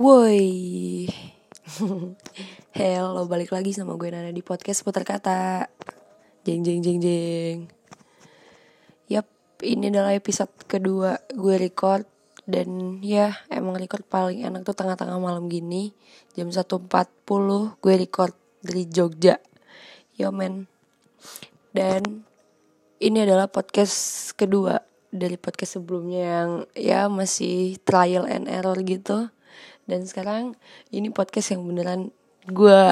Woi. Hello balik lagi sama gue Nana di podcast putar kata. Jeng jeng jeng jeng. Yap ini adalah episode kedua gue record. Dan ya emang record paling enak tuh tengah-tengah malam gini. Jam 1.40 gue record dari Jogja. Yo men. Dan ini adalah podcast kedua dari podcast sebelumnya yang ya masih trial and error gitu dan sekarang ini podcast yang beneran gue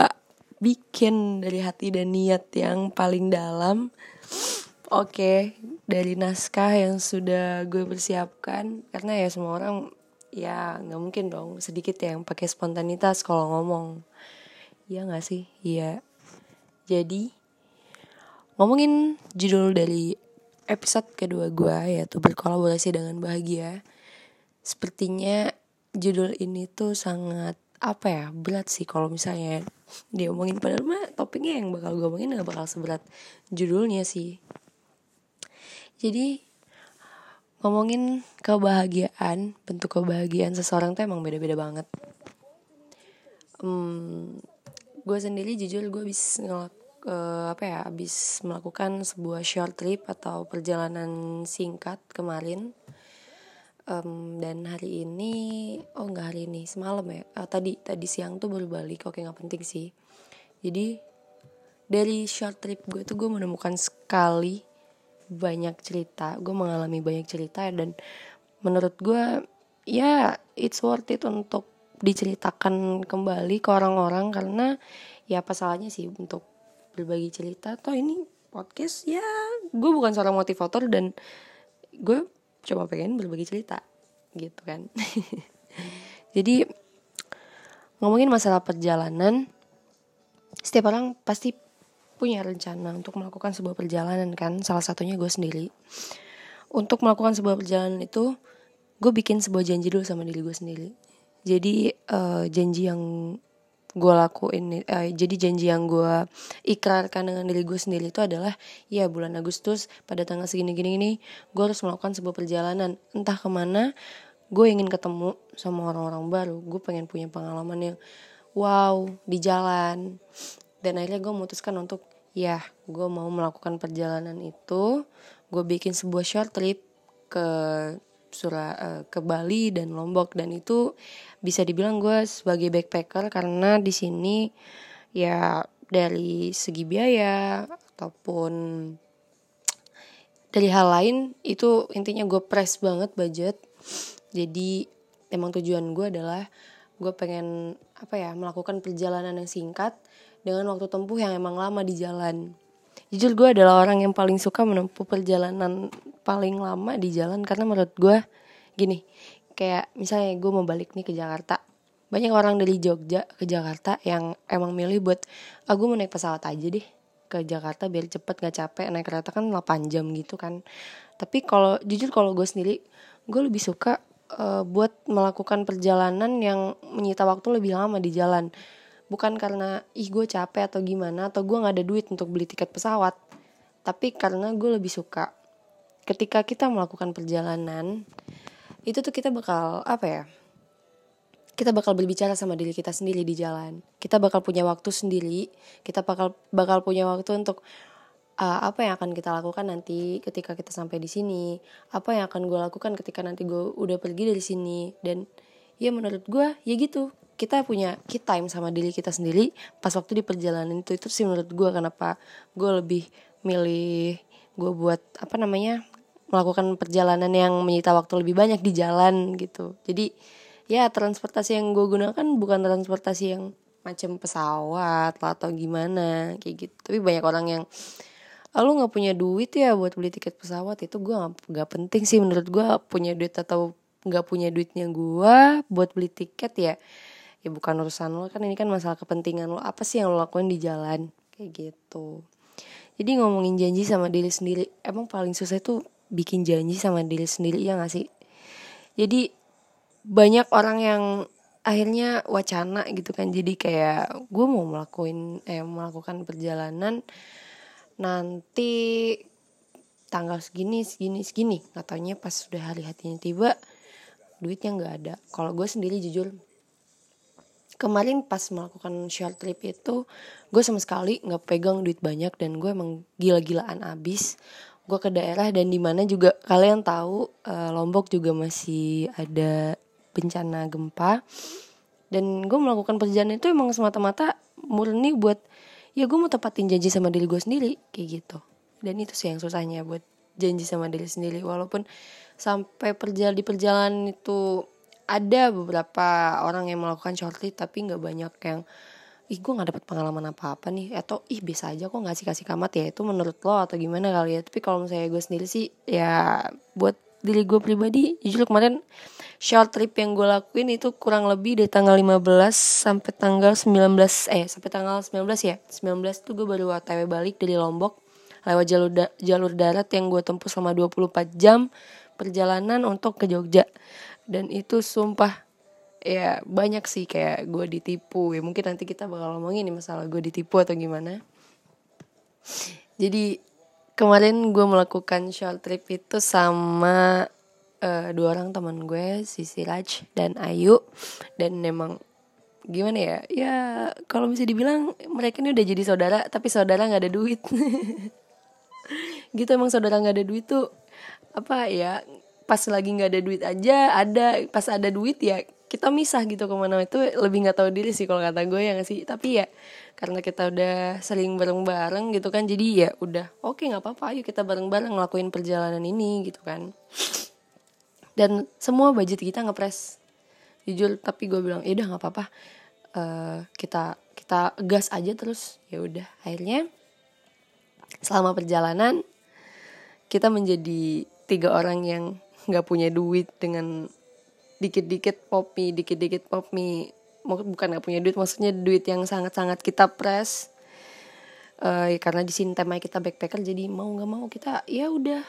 bikin dari hati dan niat yang paling dalam. Oke dari naskah yang sudah gue persiapkan karena ya semua orang ya nggak mungkin dong sedikit yang pakai spontanitas kalau ngomong. Iya nggak sih? Iya. Jadi ngomongin judul dari episode kedua gue yaitu berkolaborasi dengan bahagia. Sepertinya judul ini tuh sangat apa ya berat sih kalau misalnya dia omongin padahal mah topiknya yang bakal gue omongin gak bakal seberat judulnya sih. Jadi ngomongin kebahagiaan, bentuk kebahagiaan seseorang tuh emang beda-beda banget. Hmm, gue sendiri jujur gue bisa ngelak uh, apa ya habis melakukan sebuah short trip atau perjalanan singkat kemarin um, dan hari ini oh nggak hari ini semalam ya. Uh, tadi tadi siang tuh baru balik oke nggak penting sih. Jadi dari short trip gue tuh gue menemukan sekali banyak cerita. Gue mengalami banyak cerita dan menurut gue ya it's worth it untuk diceritakan kembali ke orang-orang karena ya apa salahnya sih untuk berbagi cerita. Toh ini podcast ya gue bukan seorang motivator dan gue coba pengen berbagi cerita gitu kan. Jadi ngomongin masalah perjalanan setiap orang pasti punya rencana untuk melakukan sebuah perjalanan kan. Salah satunya gue sendiri. Untuk melakukan sebuah perjalanan itu gue bikin sebuah janji dulu sama diri gue sendiri. Jadi uh, janji yang gue lakuin uh, jadi janji yang gue ikrarkan dengan diri gue sendiri itu adalah ya bulan Agustus pada tanggal segini gini ini gue harus melakukan sebuah perjalanan. Entah ke mana gue ingin ketemu sama orang-orang baru. Gue pengen punya pengalaman yang wow di jalan. Dan akhirnya gue memutuskan untuk ya gue mau melakukan perjalanan itu. Gue bikin sebuah short trip ke Surah uh, ke Bali dan Lombok. Dan itu bisa dibilang gue sebagai backpacker karena di sini ya dari segi biaya ataupun dari hal lain itu intinya gue press banget budget. Jadi emang tujuan gue adalah gue pengen apa ya melakukan perjalanan yang singkat dengan waktu tempuh yang emang lama di jalan jujur gue adalah orang yang paling suka menempuh perjalanan paling lama di jalan karena menurut gue gini kayak misalnya gue mau balik nih ke Jakarta banyak orang dari Jogja ke Jakarta yang emang milih buat aku ah, mau naik pesawat aja deh ke Jakarta biar cepet gak capek naik kereta kan 8 jam gitu kan. Tapi kalau jujur kalau gue sendiri gue lebih suka uh, buat melakukan perjalanan yang menyita waktu lebih lama di jalan bukan karena ih gue capek atau gimana atau gue nggak ada duit untuk beli tiket pesawat tapi karena gue lebih suka. Ketika kita melakukan perjalanan itu tuh kita bakal apa ya kita bakal berbicara sama diri kita sendiri di jalan. Kita bakal punya waktu sendiri kita bakal bakal punya waktu untuk uh, apa yang akan kita lakukan nanti ketika kita sampai di sini. Apa yang akan gue lakukan ketika nanti gue udah pergi dari sini. Dan ya menurut gue ya gitu kita punya key time sama diri kita sendiri. Pas waktu di perjalanan itu itu sih menurut gue kenapa gue lebih milih gue buat apa namanya melakukan perjalanan yang menyita waktu lebih banyak di jalan gitu. Jadi ya transportasi yang gue gunakan bukan transportasi yang macam pesawat atau gimana kayak gitu. Tapi banyak orang yang ah, lu nggak punya duit ya buat beli tiket pesawat. Itu gue nggak penting sih menurut gue punya duit atau nggak punya duitnya gue buat beli tiket ya ya bukan urusan lo kan ini kan masalah kepentingan lo. Apa sih yang lo lakuin di jalan? Kayak gitu. Jadi ngomongin janji sama diri sendiri emang paling susah itu bikin janji sama diri sendiri ya gak sih? Jadi banyak orang yang akhirnya wacana gitu kan. Jadi kayak gue mau melakukan eh melakukan perjalanan nanti tanggal segini segini segini. Katanya pas sudah hari hatinya tiba duitnya nggak ada. Kalau gue sendiri jujur kemarin pas melakukan short trip itu gue sama sekali nggak pegang duit banyak dan gue emang gila-gilaan abis. Gue ke daerah dan di mana juga kalian tahu uh, lombok juga masih ada bencana gempa. Dan gue melakukan perjalanan itu emang semata-mata murni buat ya gue mau tepatin janji sama diri gue sendiri kayak gitu. Dan itu sih yang susahnya buat janji sama diri sendiri. Walaupun sampai perjalanan di perjalanan itu ada beberapa orang yang melakukan short trip tapi nggak banyak yang ih gue nggak dapet pengalaman apa apa nih atau ih bisa aja kok nggak sih kasih kamat ya itu menurut lo atau gimana kali ya? Tapi kalau misalnya gue sendiri sih ya buat diri gue pribadi jujur kemarin short trip yang gue lakuin itu kurang lebih dari tanggal 15 sampai tanggal 19 eh sampai tanggal 19 ya. 19 tuh gue baru otw balik dari Lombok lewat jalur da jalur darat yang gue tempuh selama 24 jam perjalanan untuk ke Jogja dan itu sumpah ya banyak sih kayak gue ditipu. Ya mungkin nanti kita bakal ngomongin nih masalah gue ditipu atau gimana. Jadi kemarin gue melakukan short trip itu sama uh, dua orang teman gue si Siraj dan Ayu. Dan memang gimana ya? Ya kalau bisa dibilang mereka ini udah jadi saudara tapi saudara nggak ada duit. Gitu emang saudara nggak ada duit tuh apa ya pas lagi nggak ada duit aja ada pas ada duit ya kita misah gitu ke mana itu lebih nggak tahu diri sih kalau kata gue ya gak sih? Tapi ya karena kita udah sering bareng-bareng gitu kan jadi ya udah oke okay, nggak apa-apa ayo kita bareng-bareng ngelakuin perjalanan ini gitu kan. Dan semua budget kita ngepres jujur tapi gue bilang ya udah nggak apa-apa. Uh, kita kita gas aja terus. Ya udah akhirnya selama perjalanan kita menjadi tiga orang yang nggak punya duit dengan dikit-dikit pop mie dikit-dikit pop mie bukan nggak punya duit maksudnya duit yang sangat-sangat kita press. Uh, ya karena di sini tema kita backpacker jadi mau nggak mau kita ya udah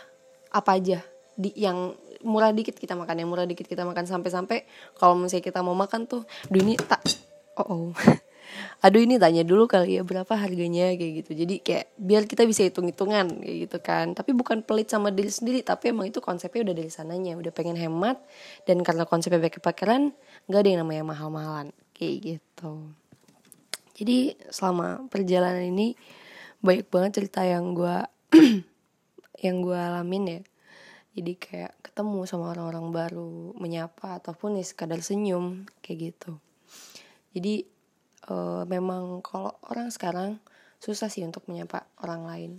apa aja di yang murah dikit kita makan yang murah dikit kita makan. Sampai-sampai kalau misalnya kita mau makan tuh dunia tak oh oh aduh ini tanya dulu kali ya berapa harganya kayak gitu. Jadi kayak biar kita bisa hitung hitungan kayak gitu kan. Tapi bukan pelit sama diri sendiri tapi emang itu konsepnya udah dari sananya. Udah pengen hemat dan karena konsepnya backpackeran nggak ada yang namanya mahal-mahalan kayak gitu. Jadi selama perjalanan ini banyak banget cerita yang gue yang gue alamin ya. Jadi kayak ketemu sama orang-orang baru menyapa ataupun ya sekadar senyum kayak gitu. Jadi uh, memang kalau orang sekarang susah sih untuk menyapa orang lain.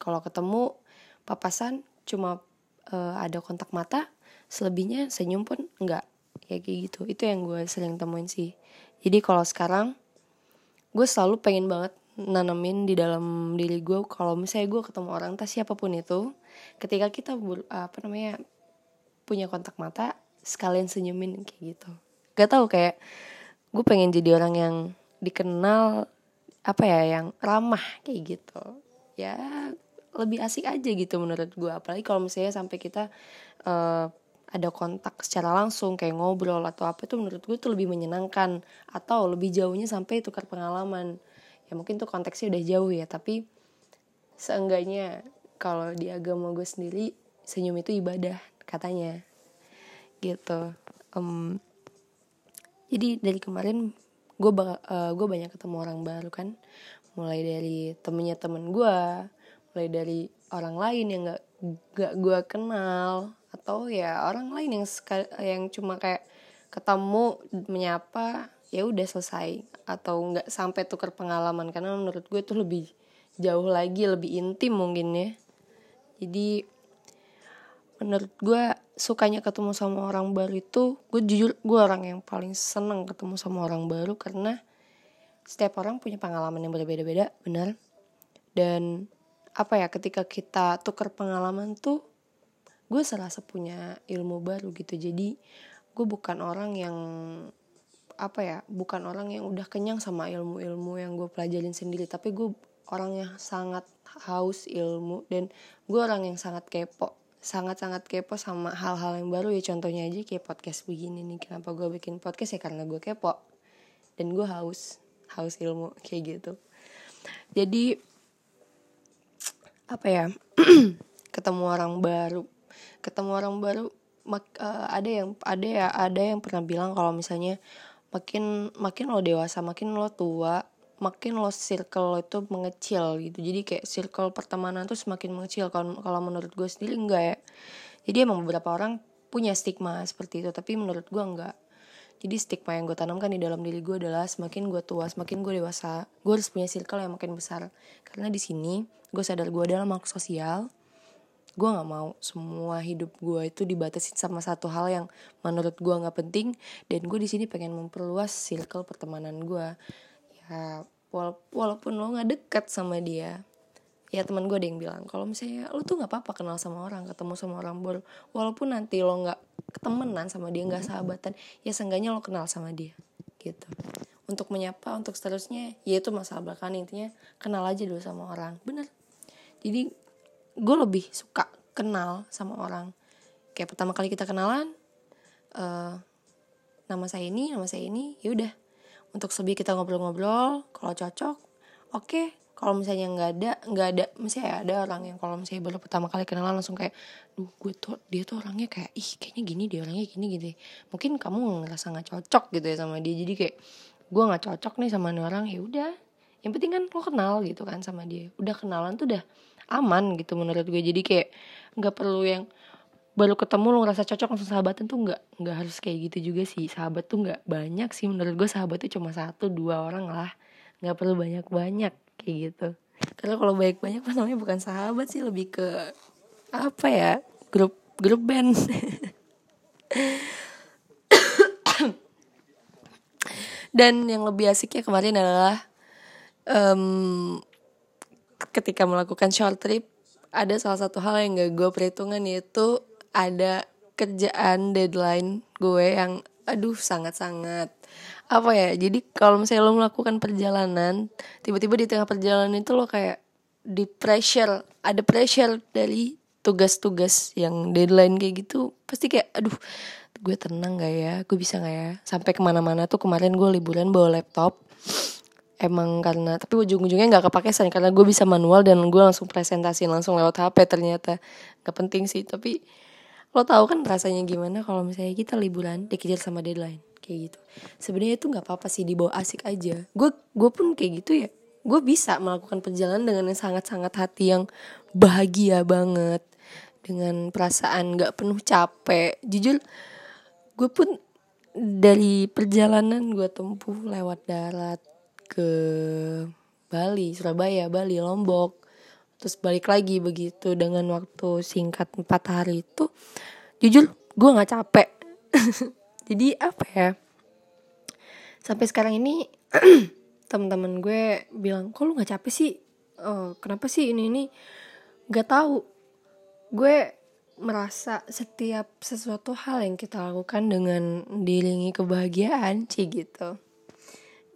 Kalau ketemu papasan cuma uh, ada kontak mata selebihnya senyum pun enggak. Ya kayak gitu. Itu yang gue sering temuin sih. Jadi kalau sekarang gue selalu pengen banget nanamin di dalam diri gue kalau misalnya gue ketemu orang entah siapa pun itu ketika kita apa namanya punya kontak mata sekalian senyumin kayak gitu. Gak tau kayak gue pengen jadi orang yang dikenal apa ya yang ramah kayak gitu. Ya lebih asik aja gitu menurut gue apalagi kalau misalnya sampai kita uh, ada kontak secara langsung kayak ngobrol atau apa itu menurut gue tuh lebih menyenangkan. Atau lebih jauhnya sampai tukar pengalaman. Ya mungkin tuh konteksnya udah jauh ya tapi seenggaknya kalau di agama gue sendiri senyum itu ibadah katanya. Gitu. Um, jadi dari kemarin gue uh, gue banyak ketemu orang baru kan. Mulai dari temennya temen gue mulai dari orang lain yang gak gak gue kenal atau ya orang lain yang yang cuma kayak ketemu menyapa ya udah selesai. Atau nggak sampai tukar pengalaman karena menurut gue itu lebih jauh lagi lebih intim mungkin ya. Jadi menurut gue sukanya ketemu sama orang baru itu gue jujur gue orang yang paling seneng ketemu sama orang baru karena setiap orang punya pengalaman yang berbeda-beda benar dan apa ya ketika kita tukar pengalaman tuh gue serasa punya ilmu baru gitu. Jadi gue bukan orang yang apa ya bukan orang yang udah kenyang sama ilmu-ilmu yang gue pelajarin sendiri. Tapi gue orang yang sangat haus ilmu dan gue orang yang sangat kepo sangat-sangat kepo sama hal-hal yang baru ya. Contohnya aja kayak podcast begini nih. Kenapa gue bikin podcast? Ya karena gue kepo. Dan gue haus. Haus ilmu kayak gitu. Jadi apa ya? Ketemu orang baru. Ketemu orang baru mak, uh, ada yang ada ya ada yang pernah bilang kalau misalnya makin makin lo dewasa makin lo tua makin lo circle lo itu mengecil gitu. Jadi kayak circle pertemanan tuh semakin mengecil. Kalau kalau menurut gue sendiri enggak ya. Jadi emang beberapa orang punya stigma seperti itu tapi menurut gue enggak. Jadi stigma yang gue tanamkan di dalam diri gue adalah semakin gue tua semakin gue dewasa gue harus punya circle yang makin besar. Karena di sini gue sadar gue adalah makhluk sosial. Gue nggak mau semua hidup gue itu dibatasi sama satu hal yang menurut gue nggak penting. Dan gue di sini pengen memperluas circle pertemanan gue wala walaupun lo nggak dekat sama dia ya teman gue ada yang bilang kalau misalnya lo tuh nggak apa-apa kenal sama orang ketemu sama orang baru walaupun nanti lo nggak ketemenan sama dia nggak sahabatan ya seenggaknya lo kenal sama dia gitu. Untuk menyapa untuk seterusnya ya itu masalah belakangan intinya kenal aja dulu sama orang. Bener. Jadi gue lebih suka kenal sama orang. Kayak pertama kali kita kenalan uh, nama saya ini nama saya ini ya udah untuk lebih kita ngobrol-ngobrol kalau cocok oke. Okay. kalau misalnya nggak ada nggak ada misalnya ada orang yang kalau misalnya baru pertama kali kenalan langsung kayak duh gue tuh dia tuh orangnya kayak ih kayaknya gini dia orangnya gini gitu. Mungkin kamu ngerasa nggak cocok gitu ya sama dia. Jadi kayak gue nggak cocok nih sama orang ya udah. Yang penting kan lo kenal gitu kan sama dia. Udah kenalan tuh udah aman gitu menurut gue. Jadi kayak nggak perlu yang baru ketemu lo ngerasa cocok langsung sahabatan tuh nggak nggak harus kayak gitu juga sih. Sahabat tuh nggak banyak sih. Menurut gue sahabat tuh cuma satu dua orang lah. Nggak perlu banyak banyak kayak gitu. Karena kalau banyak banyak pas namanya bukan sahabat sih. Lebih ke apa ya grup grup band. Dan yang lebih asiknya kemarin adalah um, ketika melakukan short trip ada salah satu hal yang gak gue perhitungan yaitu ada kerjaan deadline gue yang aduh sangat-sangat. Apa ya jadi kalau misalnya lo melakukan perjalanan tiba-tiba di tengah perjalanan itu lo kayak di pressure ada pressure dari tugas-tugas yang deadline kayak gitu pasti kayak aduh gue tenang gak ya? Gue bisa gak ya? Sampai ke mana-mana tuh kemarin gue liburan bawa laptop. Emang karena tapi ujung-ujungnya nggak kepake karena gue bisa manual dan gue langsung presentasi langsung lewat HP ternyata. Nggak penting sih tapi lo tahu kan rasanya gimana kalau misalnya kita liburan dikejar sama deadline kayak gitu. Sebenarnya itu nggak apa-apa sih dibawa asik aja. Gue gue pun kayak gitu ya. Gue bisa melakukan perjalanan dengan yang sangat-sangat hati yang bahagia banget dengan perasaan nggak penuh capek. Jujur gue pun dari perjalanan gue tempuh lewat darat ke Bali, Surabaya, Bali, Lombok, terus balik lagi begitu dengan waktu singkat empat hari itu, jujur gue nggak capek. Jadi apa ya? Sampai sekarang ini teman-teman gue bilang, kok lu nggak capek sih? Oh, kenapa sih ini ini? Gak tahu. Gue merasa setiap sesuatu hal yang kita lakukan dengan diringi kebahagiaan sih gitu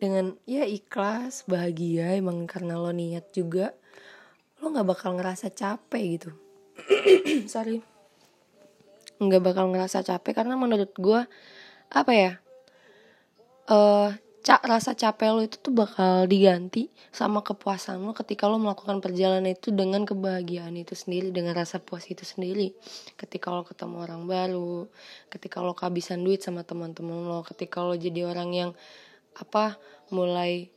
dengan ya ikhlas bahagia emang karena lo niat juga lo nggak bakal ngerasa capek gitu. Sorry. Nggak bakal ngerasa capek karena menurut gue apa ya uh, cak rasa capek lo itu tuh bakal diganti sama kepuasan lo ketika lo melakukan perjalanan itu dengan kebahagiaan itu sendiri dengan rasa puas itu sendiri. Ketika lo ketemu orang baru ketika lo kehabisan duit sama teman-teman lo ketika lo jadi orang yang apa mulai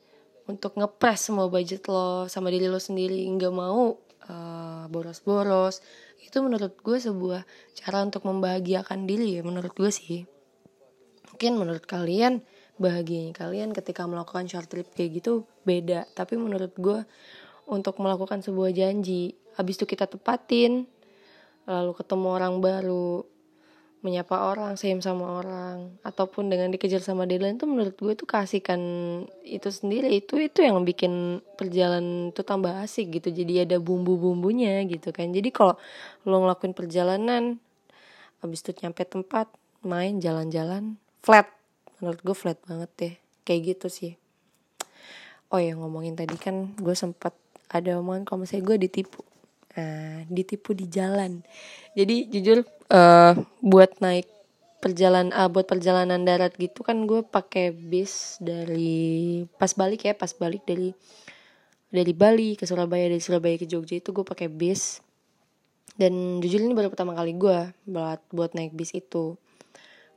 untuk ngepres semua budget lo sama diri lo sendiri. Nggak mau boros boros-boros. Itu menurut gue sebuah cara untuk membahagiakan diri ya menurut gue sih. Mungkin menurut kalian bahagianya kalian ketika melakukan short trip kayak gitu beda. Tapi menurut gue untuk melakukan sebuah janji habis itu kita tepatin lalu ketemu orang baru menyapa orang, sayang sama orang, ataupun dengan dikejar sama deadline itu menurut gue itu kasihkan itu sendiri. Itu itu yang bikin perjalanan itu tambah asik gitu. Jadi ada bumbu-bumbunya gitu kan. Jadi kalau lo ngelakuin perjalanan habis itu nyampe tempat main jalan-jalan flat. Menurut gue flat banget deh. Kayak gitu sih. Oh ya ngomongin tadi kan gue sempat ada omongan kalau misalnya gue ditipu nah ditipu di jalan. Jadi jujur uh, buat naik perjalanan uh, buat perjalanan darat gitu kan gue pakai bis dari pas balik ya pas balik dari dari Bali ke Surabaya dari Surabaya ke Jogja itu gue pakai bis. Dan jujur ini baru pertama kali gue buat buat naik bis itu.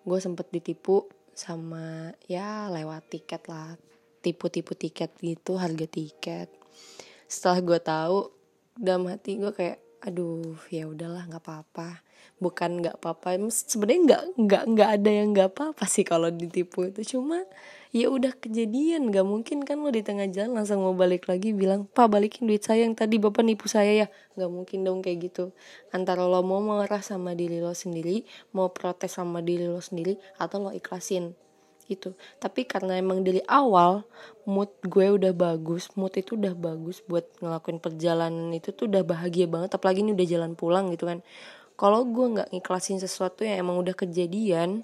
Gue sempet ditipu sama ya lewat tiket lah. Tipu-tipu tiket gitu harga tiket. Setelah gue tahu dalam hati gue kayak aduh ya udahlah nggak apa-apa. Bukan nggak apa-apa sebenarnya nggak nggak nggak ada yang nggak apa-apa sih kalau ditipu itu. Cuma ya udah kejadian nggak mungkin kan lo di tengah jalan langsung mau balik lagi bilang pak balikin duit saya yang tadi bapak nipu saya ya. Nggak mungkin dong kayak gitu. Antara lo mau marah sama diri lo sendiri mau protes sama diri lo sendiri atau lo ikhlasin itu tapi karena emang dari awal mood gue udah bagus mood itu udah bagus buat ngelakuin perjalanan itu tuh udah bahagia banget apalagi ini udah jalan pulang gitu kan. Kalau gue nggak ngiklasin sesuatu yang emang udah kejadian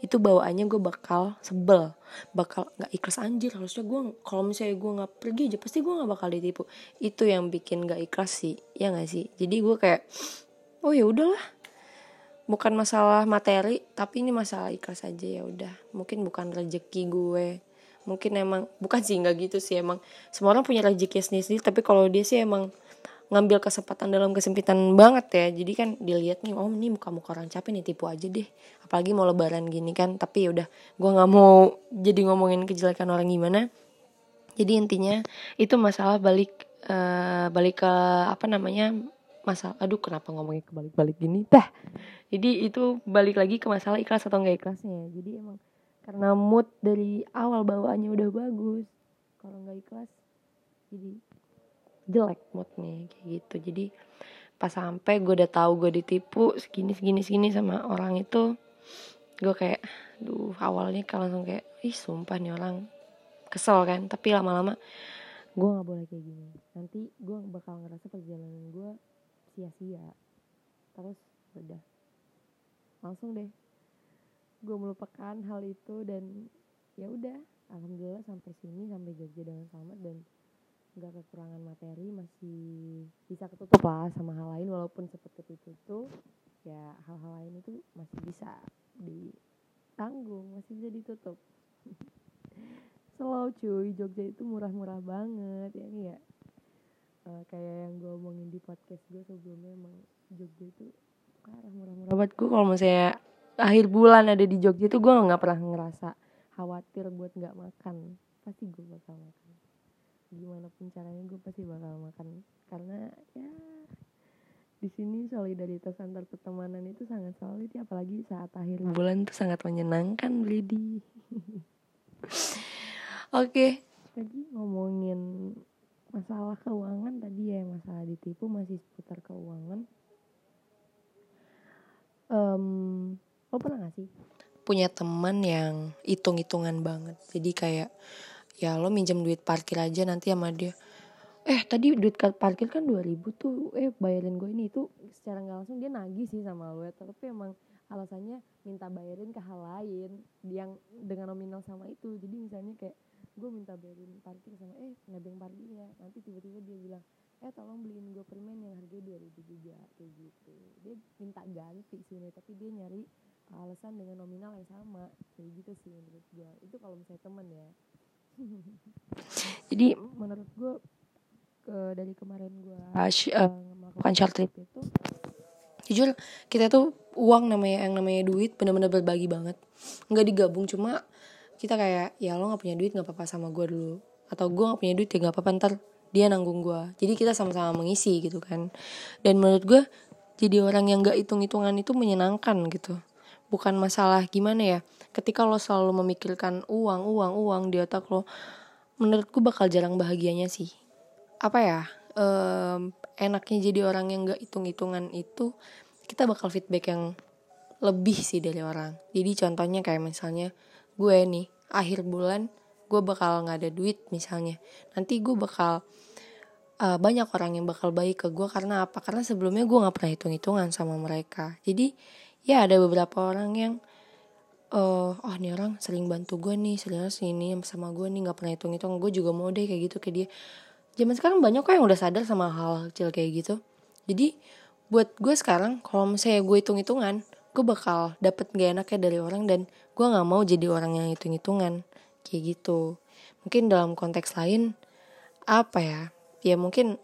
itu bawaannya gue bakal sebel bakal nggak ikhlas. Anjir harusnya gue kalau misalnya gue nggak pergi aja pasti gue nggak bakal ditipu. Itu yang bikin nggak ikhlas sih ya nggak sih? Jadi gue kayak oh ya udahlah bukan masalah materi tapi ini masalah ikhlas aja ya udah. Mungkin bukan rezeki gue. Mungkin emang bukan sih nggak gitu sih. Emang semua orang punya rezeki sendiri, sendiri tapi kalau dia sih emang ngambil kesempatan dalam kesempitan banget ya. Jadi kan dilihat nih oh ini muka muka orang capek nih tipu aja deh. Apalagi mau lebaran gini kan tapi ya udah gue nggak mau jadi ngomongin kejelekan orang gimana. Jadi intinya itu masalah balik uh, balik ke apa namanya masalah aduh kenapa ngomongin ke balik-balik gini? Dah jadi itu balik lagi ke masalah ikhlas atau enggak ikhlasnya. Jadi emang karena mood dari awal bawaannya udah bagus kalau nggak ikhlas jadi jelek moodnya kayak gitu. Jadi pas sampai gue udah tahu gue ditipu segini segini segini sama orang itu gue kayak duh awalnya kan langsung kayak ih sumpah nih orang. Kesel kan tapi lama-lama gue nggak boleh kayak gini. Nanti gue bakal ngerasa perjalanan gue sia-sia. Terus udah. Langsung deh. Gue melupakan hal itu dan ya udah alhamdulillah sampai sini sampai Jogja dengan selamat dan nggak kekurangan materi masih bisa ketutup lah sama hal lain walaupun seperti itu tuh ya hal-hal lain itu masih bisa ditanggung masih bisa ditutup. Slow cuy Jogja itu murah-murah banget ya ya uh, kayak yang gue omongin di podcast gue sebelumnya emang Jogja itu parah murah-murah banget. Gue kalau misalnya akhir bulan ada di Jogja itu gue nggak pernah ngerasa khawatir buat nggak makan. Pasti gue bakal makan. Gimana pun caranya gue pasti bakal makan. Karena ya di sini solidaritas antar pertemanan itu sangat solid ya apalagi saat akhir bulan itu sangat menyenangkan Brady. Oke. Okay. tadi ngomongin masalah keuangan tadi ya masalah ditipu masih seputar keuangan. Um, lo pernah gak sih? Punya teman yang hitung-hitungan banget. Jadi kayak ya lo minjem duit parkir aja nanti sama dia. Eh tadi duit parkir kan 2000 tuh eh bayarin gue ini. Itu secara nggak langsung dia nagih sih sama lo ya. Tapi emang alasannya minta bayarin ke hal lain yang dengan nominal sama itu. Jadi misalnya kayak gue minta bayarin parkir sama eh nebeng parkir ya. Nanti tiba-tiba dia bilang eh tolong beliin gue permen yang harganya 2000 juga kayak gitu. Dia minta ganti sih tapi dia nyari alasan dengan nominal yang sama. Kayak gitu sih menurut gue itu kalau misalnya temen ya. Jadi menurut gue ke dari kemarin gue uh, melakukan short trip. itu jujur kita tuh uang namanya yang namanya duit benar-benar berbagi banget. Nggak digabung cuma kita kayak ya lo nggak punya duit nggak apa-apa sama gue dulu. Atau gue nggak punya duit ya nggak apa-apa ntar dia nanggung gue jadi kita sama-sama mengisi gitu kan. Dan menurut gue jadi orang yang nggak hitung-hitungan itu menyenangkan gitu. Bukan masalah gimana ya ketika lo selalu memikirkan uang uang uang di otak lo menurutku bakal jarang bahagianya sih. Apa ya um, enaknya jadi orang yang gak hitung-hitungan itu kita bakal feedback yang lebih sih dari orang. Jadi contohnya kayak misalnya gue nih akhir bulan gue bakal nggak ada duit misalnya. Nanti gue bakal uh, banyak orang yang bakal baik ke gue karena apa? Karena sebelumnya gue nggak pernah hitung-hitungan sama mereka. Jadi ya ada beberapa orang yang uh, oh ini orang sering bantu gue nih sering sini sama gue nih nggak pernah hitung hitung gue juga mau deh kayak gitu kayak dia. Zaman sekarang banyak kok yang udah sadar sama hal kecil kayak gitu. Jadi buat gue sekarang kalau misalnya gue hitung hitungan gue bakal dapet gak enaknya dari orang dan gue nggak mau jadi orang yang hitung hitungan kayak gitu. Mungkin dalam konteks lain apa ya? Ya mungkin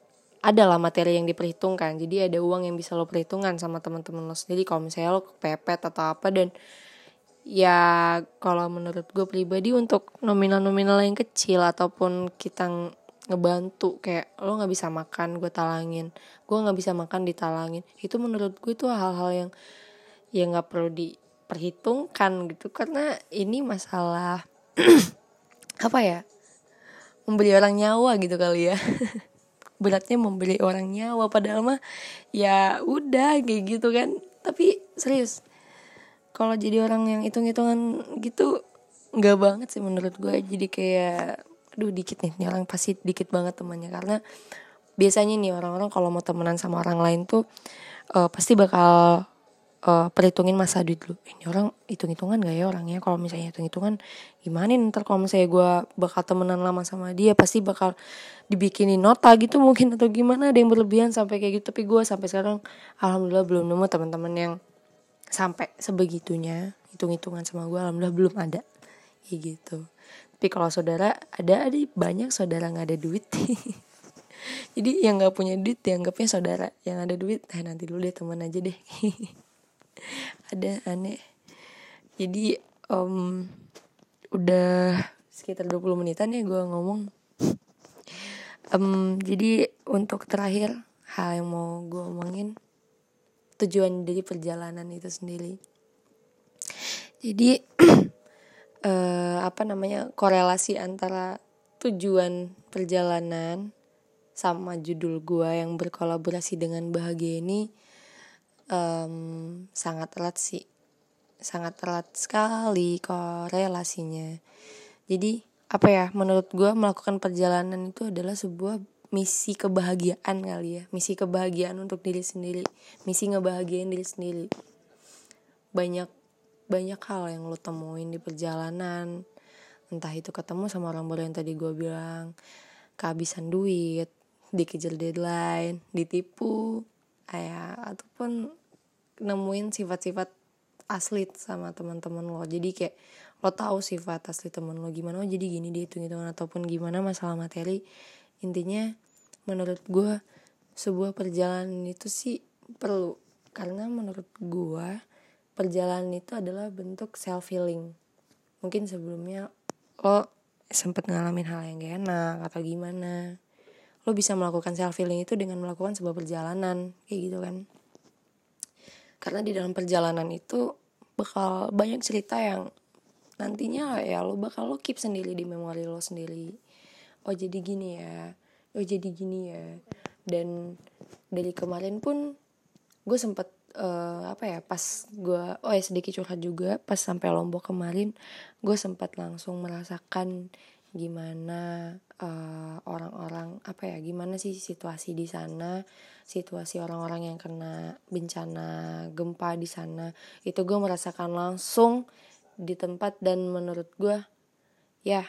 adalah materi yang diperhitungkan. Jadi ada uang yang bisa lo perhitungkan sama teman-teman lo sendiri. Kalau misalnya lo kepepet atau apa dan ya kalau menurut gue pribadi untuk nominal-nominal yang kecil ataupun kita ngebantu kayak lo nggak bisa makan gue talangin. Gue nggak bisa makan ditalangin. Itu menurut gue itu hal-hal yang ya nggak perlu diperhitungkan gitu. Karena ini masalah apa ya membeli orang nyawa gitu kali ya. Beratnya membeli orang nyawa padahal mah ya udah kayak gitu kan. Tapi serius kalau jadi orang yang hitung-hitungan gitu nggak banget sih menurut gue jadi kayak aduh dikit nih. Nih orang pasti dikit banget temannya. Karena biasanya nih orang-orang kalau mau temenan sama orang lain tuh uh, pasti bakal uh, perhitungin masa duit dulu ini orang hitung-hitungan gak ya orangnya? Kalau misalnya hitung-hitungan gimana nih? Ntar kalau misalnya gue bakal temenan lama sama dia pasti bakal dibikinin nota gitu mungkin atau gimana? Ada yang berlebihan sampai kayak gitu. Tapi gue sampai sekarang alhamdulillah belum nemu teman-teman yang sampai sebegitunya hitung-hitungan sama gue alhamdulillah belum ada. Kayak gitu. Tapi kalau saudara ada ada banyak saudara nggak ada duit. Jadi yang nggak punya duit dianggapnya saudara. Yang ada duit eh nanti dulu deh teman aja deh ada aneh. Jadi um, udah sekitar 20 menitan ya gue ngomong. Um, jadi untuk terakhir hal yang mau gue omongin tujuan dari perjalanan itu sendiri. Jadi uh, apa namanya korelasi antara tujuan perjalanan sama judul gua yang berkolaborasi dengan bahagia ini um, sangat erat sih. Sangat erat sekali korelasinya. Jadi apa ya menurut gua melakukan perjalanan itu adalah sebuah misi kebahagiaan kali ya. Misi kebahagiaan untuk diri sendiri. Misi ngebahagiain diri sendiri. Banyak banyak hal yang lo temuin di perjalanan. Entah itu ketemu sama orang baru yang tadi gue bilang. Kehabisan duit dikejar deadline ditipu ya ataupun nemuin sifat-sifat asli sama teman-teman lo. Jadi kayak lo tahu sifat asli teman lo gimana oh jadi gini dia hitung hitungan ataupun gimana masalah materi. Intinya menurut gue sebuah perjalanan itu sih perlu. Karena menurut gue perjalanan itu adalah bentuk self healing mungkin sebelumnya lo sempet ngalamin hal yang gak enak atau gimana lo bisa melakukan self healing itu dengan melakukan sebuah perjalanan kayak gitu kan. Karena di dalam perjalanan itu bakal banyak cerita yang nantinya ya lo bakal lo keep sendiri di memori lo sendiri. Oh jadi gini ya. Oh jadi gini ya. Dan dari kemarin pun gue sempet uh, apa ya pas gue oh ya sedikit curhat juga pas sampai lombok kemarin gue sempat langsung merasakan gimana eh, orang-orang apa ya gimana sih situasi di sana situasi orang-orang yang kena bencana gempa di sana. Itu gue merasakan langsung di tempat dan menurut gue ya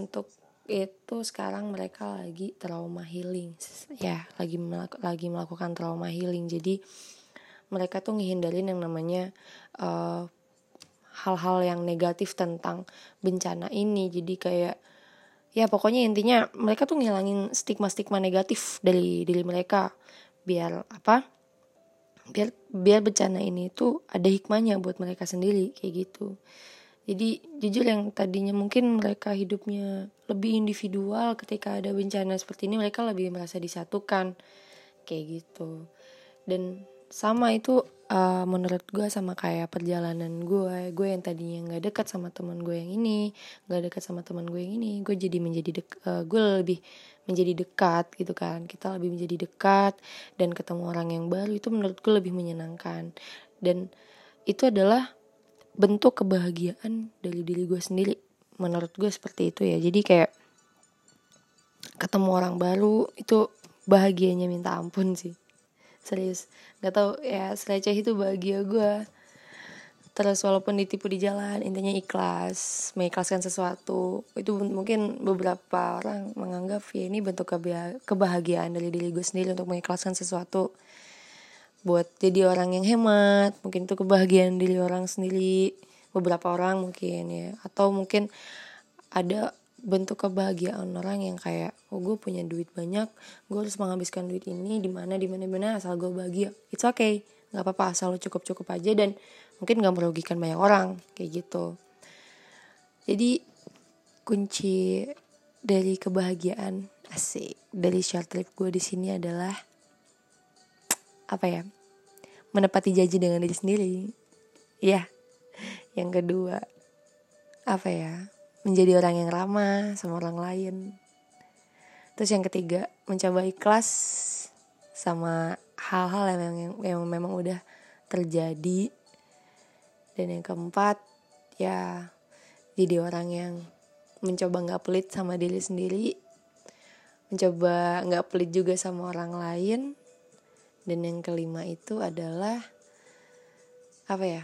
untuk itu sekarang mereka lagi trauma healing ya lagi lagi melakukan trauma healing. Jadi mereka tuh ngehindarin yang namanya eh, hal-hal yang negatif tentang bencana ini. Jadi kayak ya pokoknya intinya mereka tuh ngilangin stigma-stigma negatif dari diri mereka. Biar apa? Biar biar bencana ini tuh ada hikmahnya buat mereka sendiri kayak gitu. Jadi jujur yang tadinya mungkin mereka hidupnya lebih individual ketika ada bencana seperti ini mereka lebih merasa disatukan kayak gitu. Dan sama itu uh, menurut gue sama kayak perjalanan gue gue yang tadinya nggak dekat sama teman gue yang ini nggak dekat sama teman gue yang ini gue jadi menjadi dek uh, gue lebih menjadi dekat gitu kan. Kita lebih menjadi dekat dan ketemu orang yang baru itu menurut gue lebih menyenangkan. Dan itu adalah bentuk kebahagiaan dari diri gue sendiri. Menurut gue seperti itu ya. Jadi kayak ketemu orang baru itu bahagianya minta ampun sih serius. Nggak tahu ya seleceh itu bahagia gue terus walaupun ditipu di jalan intinya ikhlas mengikhlaskan sesuatu itu mungkin beberapa orang menganggap ya ini bentuk kebahagiaan dari diri gue sendiri untuk mengikhlaskan sesuatu. Buat jadi orang yang hemat mungkin itu kebahagiaan diri orang sendiri. Beberapa orang mungkin ya. Atau mungkin ada bentuk kebahagiaan orang yang kayak oh gue punya duit banyak gue harus menghabiskan duit ini di mana di mana mana asal gue bahagia. It's okay nggak apa-apa asal lo cukup cukup aja dan mungkin gak merugikan banyak orang kayak gitu. Jadi kunci dari kebahagiaan asik dari short trip gue di sini adalah apa ya menepati janji dengan diri sendiri. Ya yang kedua apa ya menjadi orang yang ramah sama orang lain. Terus yang ketiga mencoba ikhlas sama hal-hal yang, yang, yang memang udah terjadi. Dan yang keempat ya jadi orang yang mencoba nggak pelit sama diri sendiri. Mencoba nggak pelit juga sama orang lain. Dan yang kelima itu adalah apa ya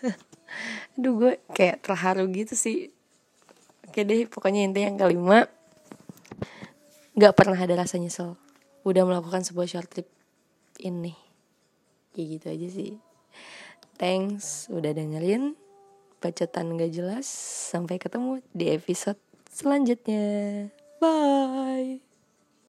aduh gue kayak terharu gitu sih. Oke deh pokoknya intinya yang kelima nggak pernah ada rasa nyesel. Udah melakukan sebuah short trip ini. Kayak gitu aja sih. Thanks udah dengerin. Bacotan gak jelas. Sampai ketemu di episode selanjutnya. Bye